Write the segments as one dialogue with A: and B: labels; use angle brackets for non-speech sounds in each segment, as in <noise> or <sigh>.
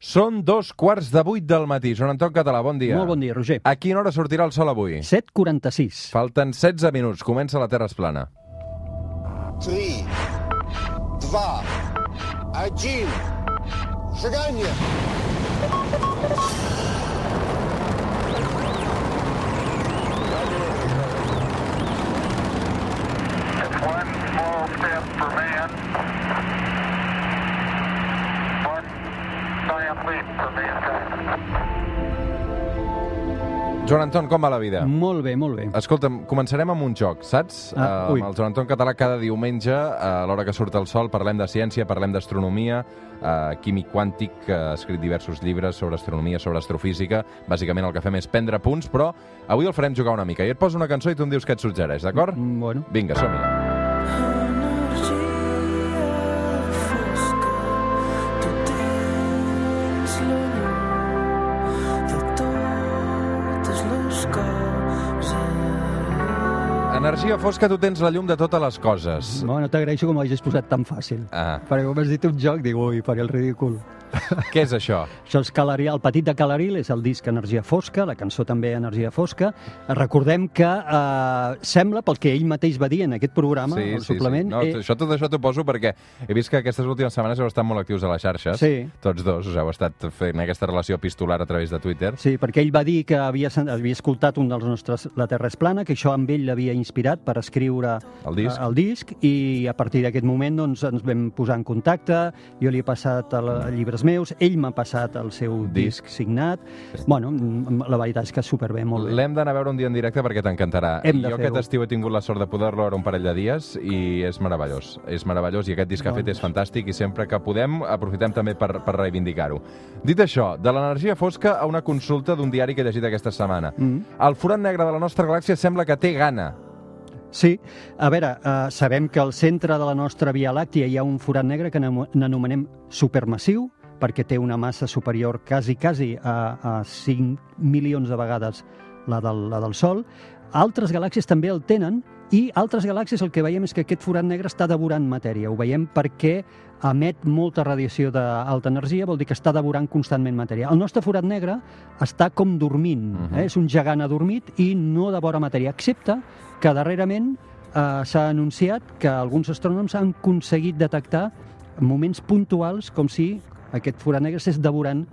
A: Són dos quarts de vuit del matí. Joan Anton Català, bon dia.
B: Molt bon dia, Roger.
A: A quina hora sortirà el sol avui?
B: 7.46.
A: Falten 16 minuts. Comença la Terra es plana.
C: 3, 2, 1,
D: seganya! One small step for man,
A: Joan Anton, com va la vida?
B: Molt bé, molt bé.
A: Escolta'm, començarem amb un joc, saps?
B: Ah,
A: Eh,
B: ui.
A: amb el Joan Anton Català cada diumenge, a l'hora que surt el sol, parlem de ciència, parlem d'astronomia, eh, químic quàntic, que ha escrit diversos llibres sobre astronomia, sobre astrofísica. Bàsicament el que fem és prendre punts, però avui el farem jugar una mica. I et poso una cançó i tu em dius què et suggereix, d'acord?
B: Mm, Bueno,
A: Vinga, som-hi. Energia fosca, tu tens la llum de totes les coses.
B: bueno t'agraeixo que m'ho hagis posat tan fàcil.
A: Ah,
B: Perquè com has dit un joc, dic, ui, faré el ridícul. <laughs>
A: què és això?
B: Això és Calaril, el petit de Calaril és el disc Energia Fosca, la cançó també Energia Fosca. Recordem que eh, sembla, pel que ell mateix va dir en aquest programa, el suplement...
A: No,
B: eh,
A: això, tot això t'ho poso perquè he vist que aquestes últimes setmanes heu estat molt actius a les xarxes.
B: Sí.
A: Tots dos us heu estat fent aquesta relació epistolar a través de Twitter.
B: Sí, perquè ell va dir que havia, havia escoltat un dels nostres La Terra és plana, que això amb ell l'havia inspirat per escriure
A: El disc.
B: eh, el disc i a partir d'aquest moment doncs, ens vam posar en contacte, jo li he passat el, llibres meus, ell m'ha passat el seu
A: Disc.
B: disc, signat. Bueno, la veritat és que superbé, molt bé.
A: L'hem d'anar a veure un dia en directe perquè t'encantarà. Jo aquest estiu he tingut la sort de poder-lo veure un parell de dies i és meravellós. És meravellós i aquest disc que ha fet
B: Doncs.
A: és fantàstic i sempre que podem aprofitem també per, per reivindicar-ho. Dit això, de l'energia fosca a una consulta d'un diari que he llegit aquesta setmana.
B: Mm.
A: El forat negre de la nostra galàxia sembla que té gana.
B: Sí, a veure, eh, sabem que al centre de la nostra Via Làctia hi ha un forat negre que n'ano- n'anomenem supermassiu, perquè té una massa superior quasi, quasi a, a 5 milions de vegades la del, la del Sol. Altres galàxies també el tenen i altres galàxies el que veiem és que aquest forat negre està devorant matèria. Ho veiem perquè emet molta radiació d'alta energia, vol dir que està devorant constantment matèria. El nostre forat negre està com dormint,
A: Mhm.
B: eh? és un gegant adormit i no devora matèria, excepte que darrerament eh, s'ha anunciat que alguns astrònoms han aconseguit detectar moments puntuals com si aquest forat negre estigués devorant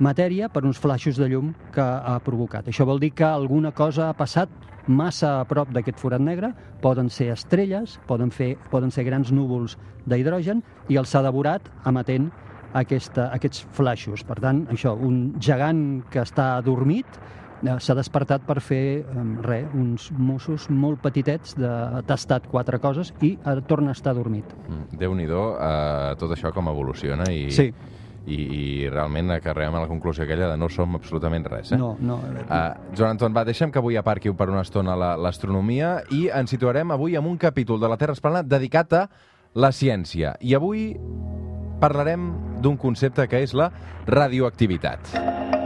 B: matèria per uns flaixos de llum que ha provocat. Això vol dir que alguna cosa ha passat massa a prop d'aquest forat negre, poden ser estrelles, poden, fer, poden ser grans núvols d'hidrogen, i els ha devorat emetent aquesta, aquests flaixos. Per tant, això, un gegant que està adormit eh, s'ha despertat per fer eh, res, uns Mossos molt petitets de tastat quatre coses i torna a estar adormit.
A: Mm, Déu-n'hi-do eh, tot això com evoluciona i,
B: Sí.
A: I, i realment acarreem a la conclusió aquella de no som absolutament res. Eh?
B: No, no,
A: Uh, Joan Anton, va, deixem que avui aparqui per una estona la- l'astronomia i ens situarem avui amb un capítol de la Terra Esplana dedicat a la ciència. I avui parlarem d'un concepte que és la radioactivitat.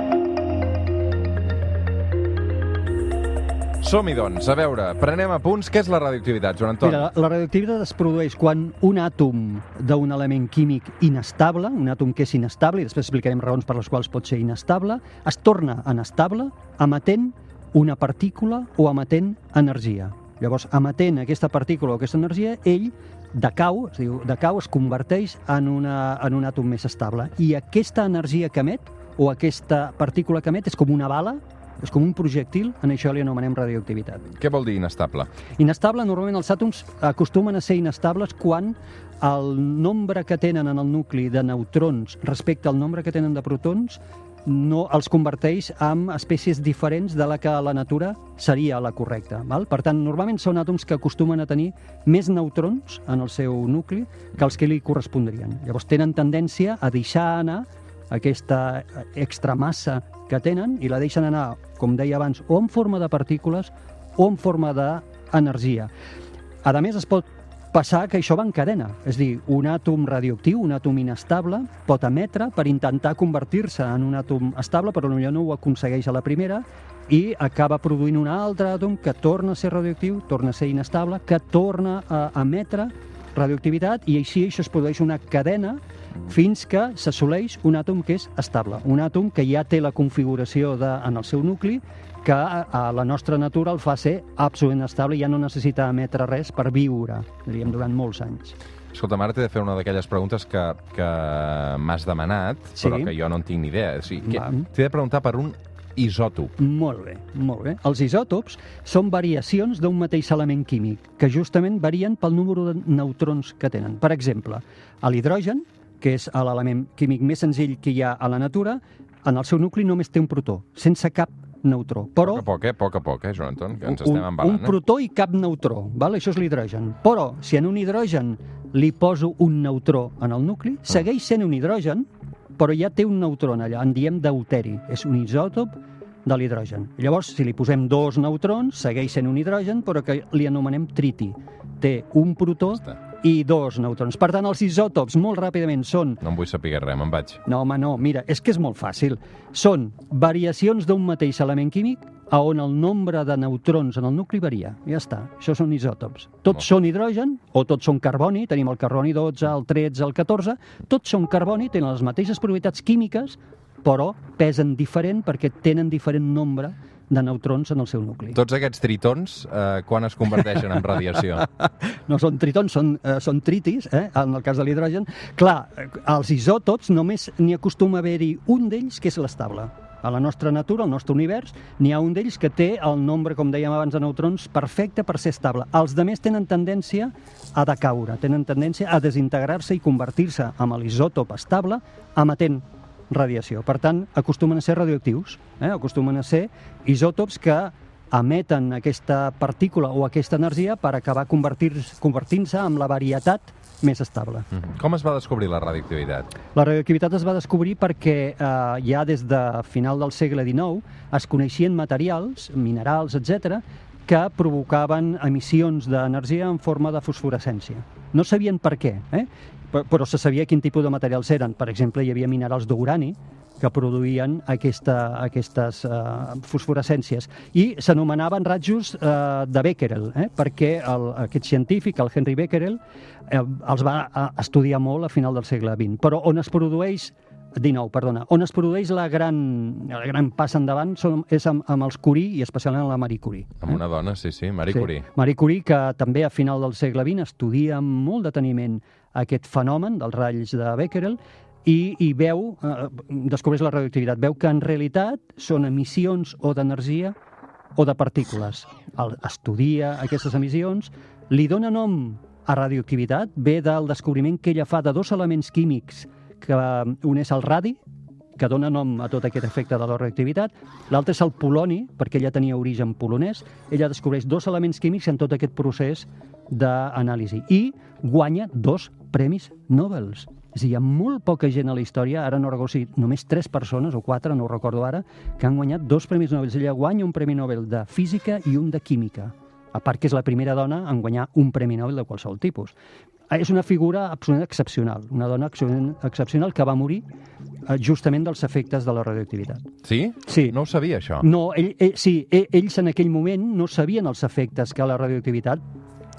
A: Som-hi, doncs. A veure, prenem a punts. Què és la radioactivitat, Joan Anton?
B: Mira, la, radioactivitat es produeix quan un àtom d'un element químic inestable, un àtom que és inestable, i després explicarem raons per les quals pot ser inestable, es torna inestable emetent una partícula o emetent energia. Llavors, emetent aquesta partícula o aquesta energia, ell decau, es diu, decau, es converteix en, una, en un àtom més estable. I aquesta energia que emet, o aquesta partícula que emet, és com una bala, és com un projectil, en això li anomenem radioactivitat.
A: Què vol dir inestable?
B: Inestable, normalment els àtoms acostumen a ser inestables quan el nombre que tenen en el nucli de neutrons respecte al nombre que tenen de protons no els converteix en espècies diferents de la que la natura seria la correcta. Val? Per tant, normalment són àtoms que acostumen a tenir més neutrons en el seu nucli que els que li correspondrien. Llavors tenen tendència a deixar anar aquesta extramassa que tenen i la deixen anar, com deia abans, o en forma de partícules o en forma d'energia. A més, es pot passar que això va en cadena. És dir, un àtom radioactiu, un àtom inestable, pot emetre per intentar convertir-se en un àtom estable, però potser no ho aconsegueix a la primera i acaba produint un altre àtom que torna a ser radioactiu, torna a ser inestable, que torna a emetre radioactivitat i així això es produeix una cadena fins que s'assoleix un àtom que és estable, un àtom que ja té la configuració de, en el seu nucli que a, la nostra natura el fa ser absolutament estable i ja no necessita emetre res per viure, diríem, durant molts anys.
A: Escolta, ara t'he de fer una d'aquelles preguntes que, que m'has demanat,
B: Sí.
A: però que jo no en tinc ni idea. O sigui. T'he de preguntar per un isòtop.
B: Molt bé, molt bé. Els isòtops són variacions d'un mateix element químic, que justament varien pel número de neutrons que tenen. Per exemple, a l'hidrogen, que és l'element químic més senzill que hi ha a la natura, en el seu nucli només té un protó, sense cap neutró. Però
A: poc a poc, eh? Poc a poc, eh, Joan Anton? Que ens
B: un,
A: estem
B: un
A: embalant, eh?
B: protó i cap neutró, val? això és l'hidrogen. Però si en un hidrogen li poso un neutró en el nucli, segueix sent un hidrogen, però ja té un neutró allà, en diem deuteri. És un isòtop de l'hidrogen. Llavors, si li posem dos neutrons, segueix sent un hidrogen, però que li anomenem triti. Té un protó
A: està.
B: I dos neutrons. Per tant, els isòtops, molt ràpidament, són
A: No em vull saber res, me'n vaig.
B: no, home, no, mira, és que és molt fàcil. Són variacions d'un mateix element químic a on el nombre de neutrons en el nucli varia. Ja està, això són isòtops. Tots
A: Molt.
B: són hidrogen o tots són carboni, tenim el carboni 12, el 13, el 14, tots són carboni, tenen les mateixes propietats químiques, però pesen diferent perquè tenen diferent nombre de neutrons en el seu nucli.
A: Tots aquests tritons, eh, quan es converteixen en radiació? <laughs>
B: no són tritons, són, eh, són tritis, eh, en el cas de l'hidrogen. Clar, eh, els isòtops només n'hi acostuma a haver-hi un d'ells que és l'estable. A la nostra natura, al nostre univers, n'hi ha un d'ells que té el nombre, com dèiem abans, de neutrons perfecte per ser estable. Els de més tenen tendència a decaure, tenen tendència a desintegrar-se i convertir-se en l'isòtop estable emetent radiació. Per tant, acostumen a ser radioactius, eh? acostumen a ser isòtops que emeten aquesta partícula o aquesta energia per acabar convertint-se en la varietat més estable.
A: Mhm. Com es va descobrir la radioactivitat?
B: La radioactivitat es va descobrir perquè eh, ja des de final del segle XIX es coneixien materials, minerals, etc que provocaven emissions d'energia en forma de fosforescència. No sabien per què, eh? Però- se sabia quin tipus de materials eren. Per exemple, hi havia minerals d'urani que produïen aquesta, aquestes eh, fosforescències i s'anomenaven ratjos eh, de Becquerel, eh? perquè el, aquest científic, el Henry Becquerel, eh, els va eh, estudiar molt a final del segle XX. Però on es produeix 19, perdona. On es produeix la gran, la gran passa endavant són, és amb, amb els Curie i especialment amb la Marie Curie.
A: Amb una dona, sí, sí, Marie Curie.
B: Marie Curie, que també a final del segle XX estudia amb molt deteniment aquest fenomen dels ratlls de Becquerel i, i veu, eh, descobreix la radioactivitat, veu que en realitat són emissions o d'energia o de partícules. El, estudia aquestes emissions, li dona nom a radioactivitat, ve del descobriment que ella fa de dos elements químics, que un és el radi, que dona nom a tot aquest efecte de la radioactivitat. L'altre és el poloni, perquè ella tenia origen polonès. Ella descobreix dos elements químics en tot aquest procés d'anàlisi i guanya dos premis Nobel. És a dir, hi ha molt poca gent a la història, ara no recordo si només tres persones o quatre, no ho recordo ara, que han guanyat dos premis Nobel. Ella guanya un premi Nobel de física i un de química a part que és la primera dona en guanyar un Premi Nobel de qualsevol tipus. És una figura absolutament excepcional, una dona excepcional que va morir justament dels efectes de la radioactivitat.
A: Sí?
B: Sí.
A: No ho sabia, això.
B: No, ell, ell, sí, ell, ells en aquell moment no sabien els efectes que la radioactivitat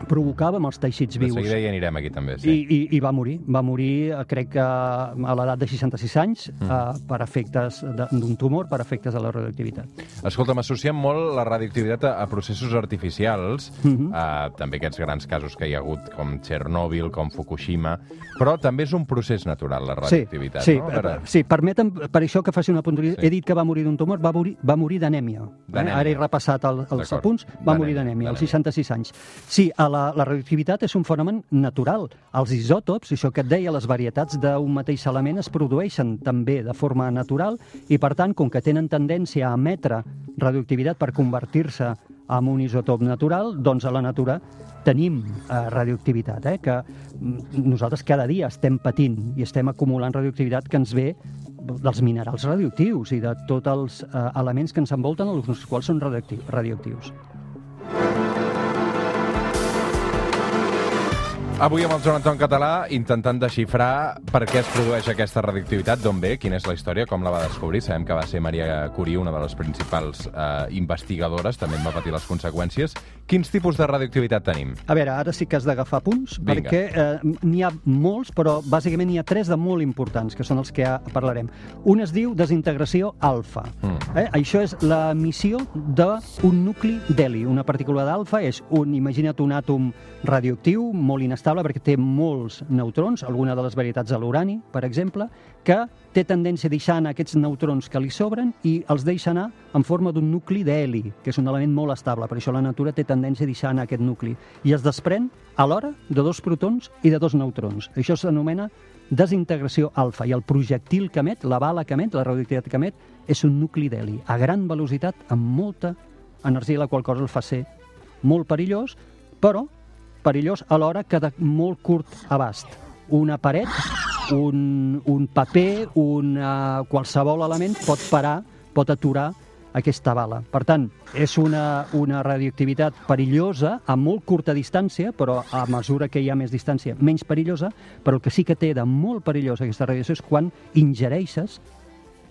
B: provocava amb els teixits
A: De
B: vius.
A: seguida hi anirem aquí, també,
B: I,
A: sí.
B: i, I va morir. Va morir, eh, crec que a l'edat de 66 anys,
A: Mm.
B: eh, per efectes de- d'un tumor, per efectes de la radioactivitat.
A: Escolta, m'associem molt la radioactivitat a, a processos artificials,
B: Mhm.
A: a, també aquests grans casos que hi ha hagut, com Txernòbil, com Fukushima, però també és un procés natural, la radioactivitat,
B: sí,
A: no? A
B: sí, sí, permetem, per això que faci una puntualització.
A: Sí.
B: He dit que va morir d'un tumor, va morir, va morir d'anèmia. Eh? Ara he repassat el, els apunts, va morir d'anèmia, als
A: d'anèmia.
B: 66 anys. Sí, a la, la radioactivitat és un fenomen natural. Els isòtops, això que et deia, les varietats d'un mateix element es produeixen també de forma natural i, per tant, com que tenen tendència a emetre radioactivitat per convertir-se en un isòtop natural, doncs a la natura tenim eh, radioactivitat, eh, que mm, nosaltres cada dia estem patint i estem acumulant radioactivitat que ens ve dels minerals radioactius i de tots els eh, elements que ens envolten, els quals són radioacti- radioactius.
A: Avui amb el Joan Anton Català intentant desxifrar per què es produeix aquesta radioactivitat, d'on ve, quina és la història, com la va descobrir. Sabem que va ser Maria Curie una de les principals eh, investigadores, també en va patir les conseqüències. Quins tipus de radioactivitat tenim?
B: A veure, ara sí que has d'agafar punts,
A: Vinga.
B: perquè eh, n'hi ha molts, però bàsicament n'hi ha tres de molt importants, que són els que ja parlarem. Un es diu desintegració alfa.
A: Mm.
B: Eh? Això és l'emissió d'un nucli d'heli. Una partícula d'alfa és un, imagina't un àtom radioactiu molt inestable perquè té molts neutrons, alguna de les varietats de l'urani, per exemple, que té tendència a deixar anar aquests neutrons que li sobren i els deixa anar en forma d'un nucli d'heli, que és un element molt estable. Per això la natura té tendència a deixar anar aquest nucli. I es desprèn alhora de dos protons i de dos neutrons. Això s'anomena desintegració alfa i el projectil que emet, la bala que emet, la radioactivitat que emet, és un nucli d'heli a gran velocitat amb molta energia, la qual cosa el fa ser molt perillós, però perillós alhora que de molt curt abast. Una paret, un, un paper, un, uh, qualsevol element pot parar, pot aturar aquesta bala. Per tant, és una, una radioactivitat perillosa a molt curta distància, però a mesura que hi ha més distància, menys perillosa, però el que sí que té de molt perillosa aquesta radiació és quan ingereixes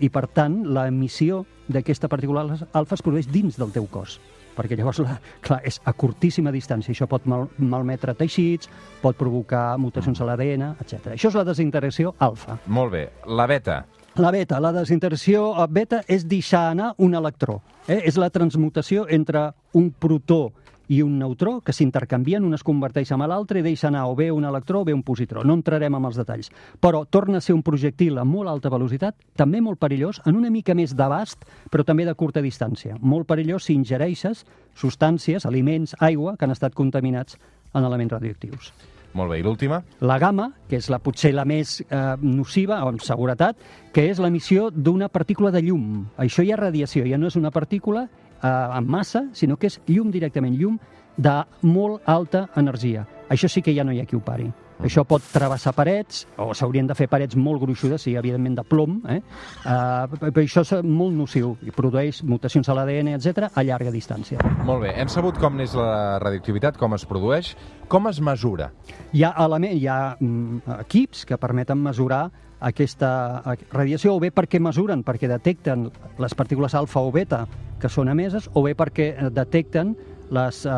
B: i, per tant, l'emissió d'aquesta partícula alfa es produeix dins del teu cos perquè llavors, la, clar, és a curtíssima distància. Això pot mal, malmetre teixits, pot provocar mutacions a l'ADN, etc. Això és la desintegració alfa.
A: Molt bé. La beta.
B: La beta, la desintegració eh, beta és deixar anar un electró. Eh? És la transmutació entre un protó i un neutró que s'intercanvien, un es converteix en l'altre i deixa anar o bé un electró o bé un positró. No entrarem en els detalls. Però torna a ser un projectil a molt alta velocitat, també molt perillós, en una mica més d'abast, però també de curta distància. Molt perillós si ingereixes substàncies, aliments, aigua, que han estat contaminats en elements radioactius.
A: Molt bé. I l'última?
B: La gamma, que és la potser la més eh, nociva, o amb seguretat, que és l'emissió d'una partícula de llum. Això ja és radiació, ja no és una partícula en massa, sinó que és llum directament, llum de molt alta energia. Això sí que ja no hi ha qui ho pari. Això pot travessar parets, o s'haurien de fer parets molt gruixudes, sí, evidentment de plom, eh? Uh, però això és molt nociu i produeix mutacions a l'ADN, etc a llarga distància.
A: Molt bé. Hem sabut com n'és la radioactivitat, com es produeix, com es mesura.
B: Hi ha, element, hi ha mm, equips que permeten mesurar aquesta radiació, o bé perquè mesuren, perquè detecten les partícules alfa o beta que són emeses, o bé perquè eh, detecten les eh,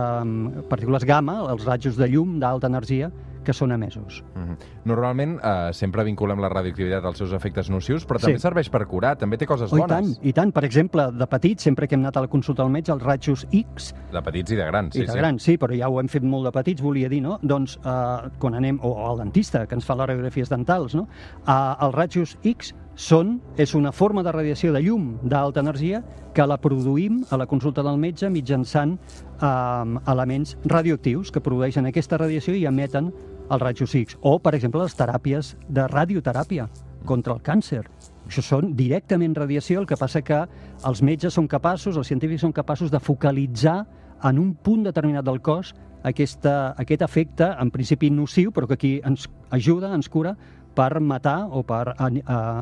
B: partícules gamma, els rajos de llum d'alta energia, que són emesos.
A: Mm -hmm. Normalment eh, sempre vinculem la radioactivitat als seus efectes nocius, però també
B: Sí.
A: serveix per curar, també té coses
B: Oh, I
A: bones.
B: tant, i tant. Per exemple, de petits, sempre que hem anat a la consulta al metge, els rajos X
A: De petits i de grans,
B: Sí, I de
A: sí.
B: grans, sí, però ja ho hem fet molt de petits, volia dir, no? Doncs eh, quan anem, o, o al dentista, que ens fa les radiografies dentals, no? Eh, els rajos X són, és una forma de radiació de llum d'alta energia que la produïm a la consulta del metge mitjançant eh, elements radioactius que produeixen aquesta radiació i emeten els rajos X. O, per exemple, les teràpies de radioteràpia contra el càncer. Això són directament radiació, el que passa que els metges són capaços, els científics són capaços de focalitzar en un punt determinat del cos aquesta, aquest efecte, en principi nociu, però que aquí ens ajuda, ens cura, per matar o per uh,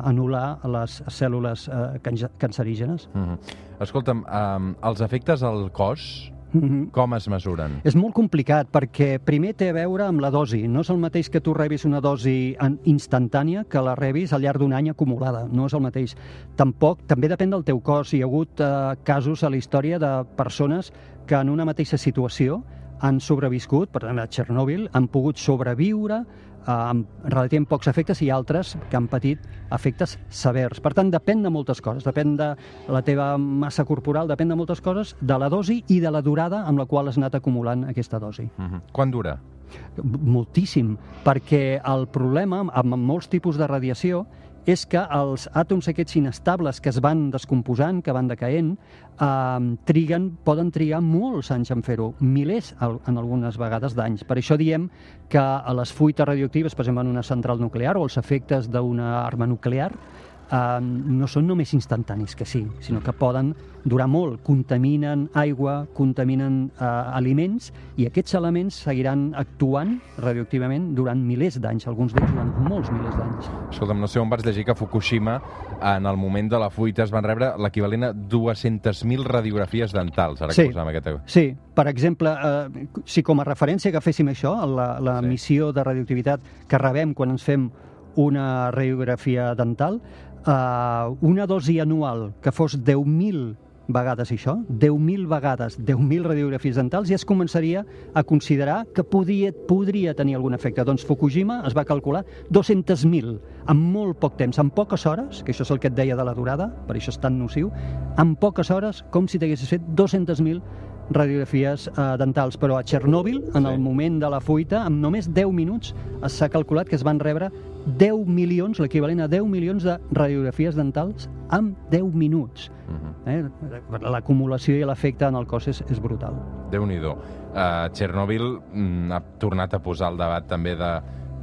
B: anul·lar les cèl·lules uh, cancerígenes.
A: Mm -hmm. Escolta'm, eh, els efectes al cos,
B: Mm -hmm.
A: com es mesuren?
B: És molt complicat perquè primer té a veure amb la dosi. No és el mateix que tu rebis una dosi instantània que la rebis al llarg d'un any acumulada. No és el mateix. Tampoc, també depèn del teu cos. Hi ha hagut eh, casos a la història de persones que en una mateixa situació han sobreviscut, per exemple, a Txernòbil, han pogut sobreviure eh, amb relativament pocs efectes i altres que han patit efectes severs. Per tant, depèn de moltes coses. Depèn de la teva massa corporal, depèn de moltes coses, de la dosi i de la durada amb la qual has anat acumulant aquesta dosi.
A: Mm -hmm. Quant dura?
B: Moltíssim, perquè el problema amb molts tipus de radiació és que els àtoms aquests inestables que es van descomposant, que van decaent, eh, triguen, poden trigar molts anys en fer-ho, milers en algunes vegades d'anys. Per això diem que a les fuites radioactives, per exemple, en una central nuclear o els efectes d'una arma nuclear, eh, no són només instantanis, que sí, sinó que poden durar molt, contaminen aigua, contaminen eh, aliments, i aquests elements seguiran actuant radioactivament durant milers d'anys, alguns d'ells durant molts milers d'anys.
A: Escolta'm, no sé on vaig llegir que a Fukushima, en el moment de la fuita, es van rebre l'equivalent a 200.000 radiografies dentals, ara
B: Sí.
A: que posàvem aquesta...
B: Sí, per exemple, eh, si com a referència agaféssim això, la, la
A: sí.
B: missió de radioactivitat que rebem quan ens fem una radiografia dental, eh, una dosi anual que fos 10.000 vegades això, 10.000 vegades, 10.000 radiografies dentals, ja es començaria a considerar que podia, podria tenir algun efecte. Doncs Fukushima es va calcular 200.000 en molt poc temps, en poques hores, que això és el que et deia de la durada, per això és tan nociu, en poques hores, com si t'haguessis fet 200.000 radiografies eh, dentals, però a Txernòbil, en
A: Sí.
B: el moment de la fuita, en només 10 minuts s'ha calculat que es van rebre 10 milions, l'equivalent a 10 milions de radiografies dentals en 10 minuts.
A: Mhm.
B: Eh? L'acumulació i l'efecte en el cos és, és brutal.
A: Déu-n'hi-do. Uh, Txernòbil mm, ha tornat a posar el debat també de,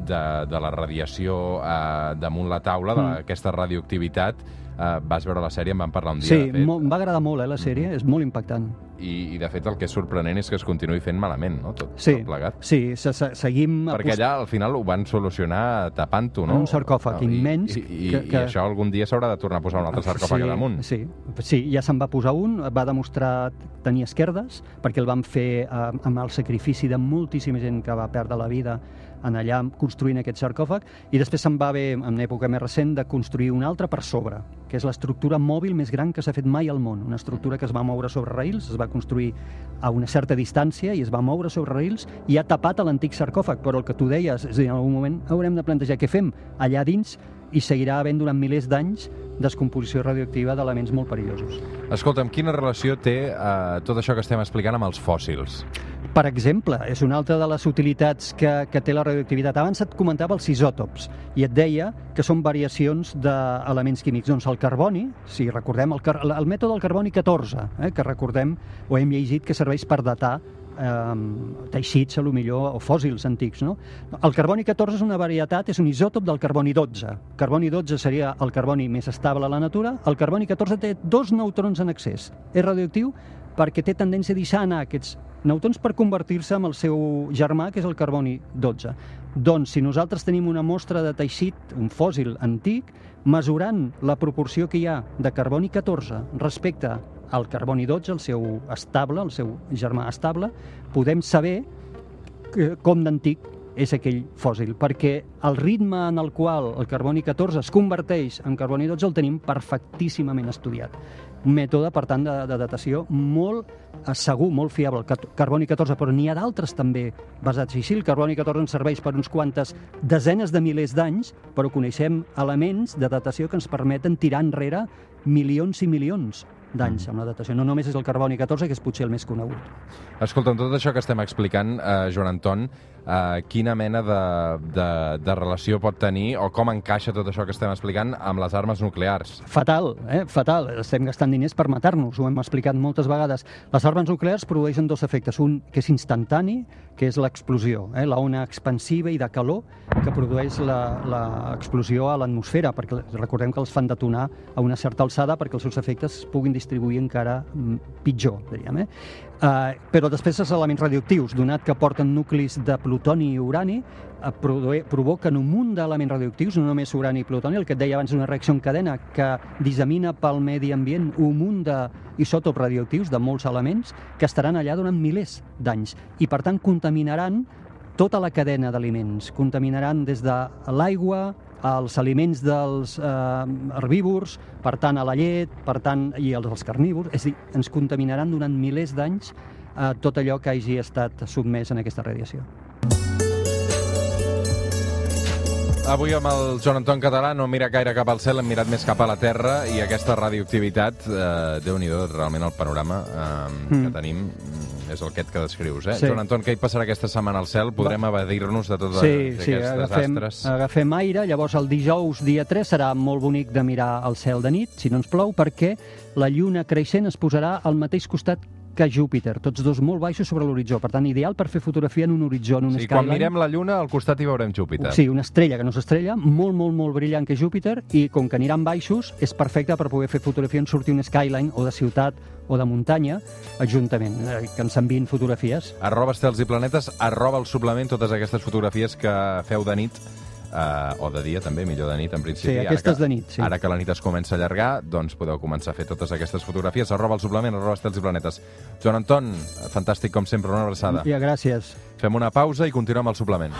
A: de, de la radiació uh, damunt la taula,
B: Mm.
A: d'aquesta radioactivitat. Uh, vas veure la sèrie, en vam parlar un dia,
B: Sí,
A: de fet.
B: mo- em va agradar molt, eh, la sèrie, és molt impactant.
A: I, I, de fet, el que és sorprenent és que es continuï fent malament, no?, tot,
B: Sí,
A: tot plegat.
B: sí, se, se, seguim...
A: Perquè allà, al final, ho van solucionar tapant-ho, no?
B: Un sarcòfag
A: I,
B: immens
A: I, i,
B: que-
A: i
B: que-
A: això algun dia s'haurà de tornar a posar un altre sarcòfag
B: sí,
A: damunt.
B: Sí, sí, ja se'n va posar un, va demostrar tenir esquerdes, perquè el van fer eh, amb el sacrifici de moltíssima gent que va perdre la vida en allà construint aquest sarcòfag, i després se'n va haver, en època més recent, de construir un altre per sobre, que és l'estructura mòbil més gran que s'ha fet mai al món, una estructura que es va moure sobre raïls, es va construir a una certa distància i es va moure sobre raïls i ha tapat l'antic sarcòfag, però el que tu deies, és a dir, en algun moment haurem de plantejar què fem allà dins i seguirà havent durant milers d'anys descomposició radioactiva d'elements molt perillosos.
A: Escolta'm, quina relació té eh, tot això que estem explicant amb els fòssils?
B: Per exemple, és una altra de les utilitats que, que té la radioactivitat. Abans et comentava els isòtops i et deia que són variacions d'elements químics. Doncs el carboni, si recordem, el, el mètode del carboni 14, eh, que recordem o hem llegit que serveix per datar eh, teixits, a lo millor, o fòssils antics. No? El carboni 14 és una varietat, és un isòtop del carboni 12. Carboni 12 seria el carboni més estable a la natura. El carboni 14 té dos neutrons en excés. És radioactiu perquè té tendència a deixar anar aquests neutrons per convertir-se en el seu germà, que és el carboni 12. Doncs, si nosaltres tenim una mostra de teixit, un fòssil antic, mesurant la proporció que hi ha de carboni 14 respecte al carboni 12, el seu estable, el seu germà estable, podem saber com d'antic és aquell fòssil, perquè el ritme en el qual el carboni 14 es converteix en carboni 12 el tenim perfectíssimament estudiat. Un mètode, per tant, de, de datació molt eh, segur, molt fiable, el carboni 14, però n'hi ha d'altres també basats així. El carboni 14 ens serveix per uns quantes desenes de milers d'anys, però coneixem elements de datació que ens permeten tirar enrere milions i milions d'anys amb la datació. No només és el carboni 14, que és potser el més conegut.
A: Escolta, tot això que estem explicant, eh, Joan Anton, eh, quina mena de, de, de relació pot tenir o com encaixa tot això que estem explicant amb les armes nuclears?
B: Fatal, eh? fatal. Estem gastant diners per matar-nos, ho hem explicat moltes vegades. Les armes nuclears produeixen dos efectes. Un que és instantani, que és l'explosió, eh? la ona expansiva i de calor que produeix l'explosió a l'atmosfera, perquè recordem que els fan detonar a una certa alçada perquè els seus efectes es puguin distribuir encara mm, pitjor, diríem. Eh? Uh, però després els elements radioactius, donat que porten nuclis de plutoni i urani, eh, provoquen un munt d'elements radioactius, no només urani i plutoni, el que et deia abans, una reacció en cadena que dissemina pel medi ambient un munt d'isòtops radioactius, de molts elements, que estaran allà durant milers d'anys i, per tant, contaminaran tota la cadena d'aliments. Contaminaran des de l'aigua, als aliments dels eh, herbívors, per tant, a la llet, per tant, i els, els carnívors. És a dir, ens contaminaran durant milers d'anys eh, tot allò que hagi estat sotmès en aquesta radiació.
A: Avui amb el Joan Anton Català no mira gaire cap al cel, hem mirat més cap a la Terra i aquesta radioactivitat, eh, Déu-n'hi-do, realment el panorama eh, que
B: Mm.
A: tenim mm, és el aquest que descrius. Eh?
B: Sí.
A: Joan Anton, què hi passarà aquesta setmana al cel? Podrem evadir-nos de tots
B: Sí, sí,
A: aquests
B: agafem,
A: desastres?
B: agafem aire, llavors el dijous, dia 3, serà molt bonic de mirar el cel de nit, si no ens plou, perquè la lluna creixent es posarà al mateix costat que Júpiter, tots dos molt baixos sobre l'horitzó. Per tant, ideal per fer fotografia en un horitzó, en un
A: Sí, quan
B: skyline.
A: mirem la Lluna, al costat hi veurem Júpiter.
B: Sí, una estrella que no s'estrella, molt, molt, molt brillant que Júpiter, i com que aniran baixos, és perfecte per poder fer fotografia en sortir un skyline o de ciutat o de muntanya, juntament, eh, que ens enviïn fotografies.
A: Arroba estels i planetes, arroba el suplement, totes aquestes fotografies que feu de nit, eh, o de dia també, millor de nit en principi.
B: Sí, aquestes
A: que,
B: de nit, sí.
A: Ara que la nit es comença a allargar, doncs podeu començar a fer totes aquestes fotografies. Arroba el suplement, arroba estels i planetes. Joan Anton, fantàstic com sempre, una abraçada.
B: Ja, gràcies.
A: Fem una pausa i continuem el suplement.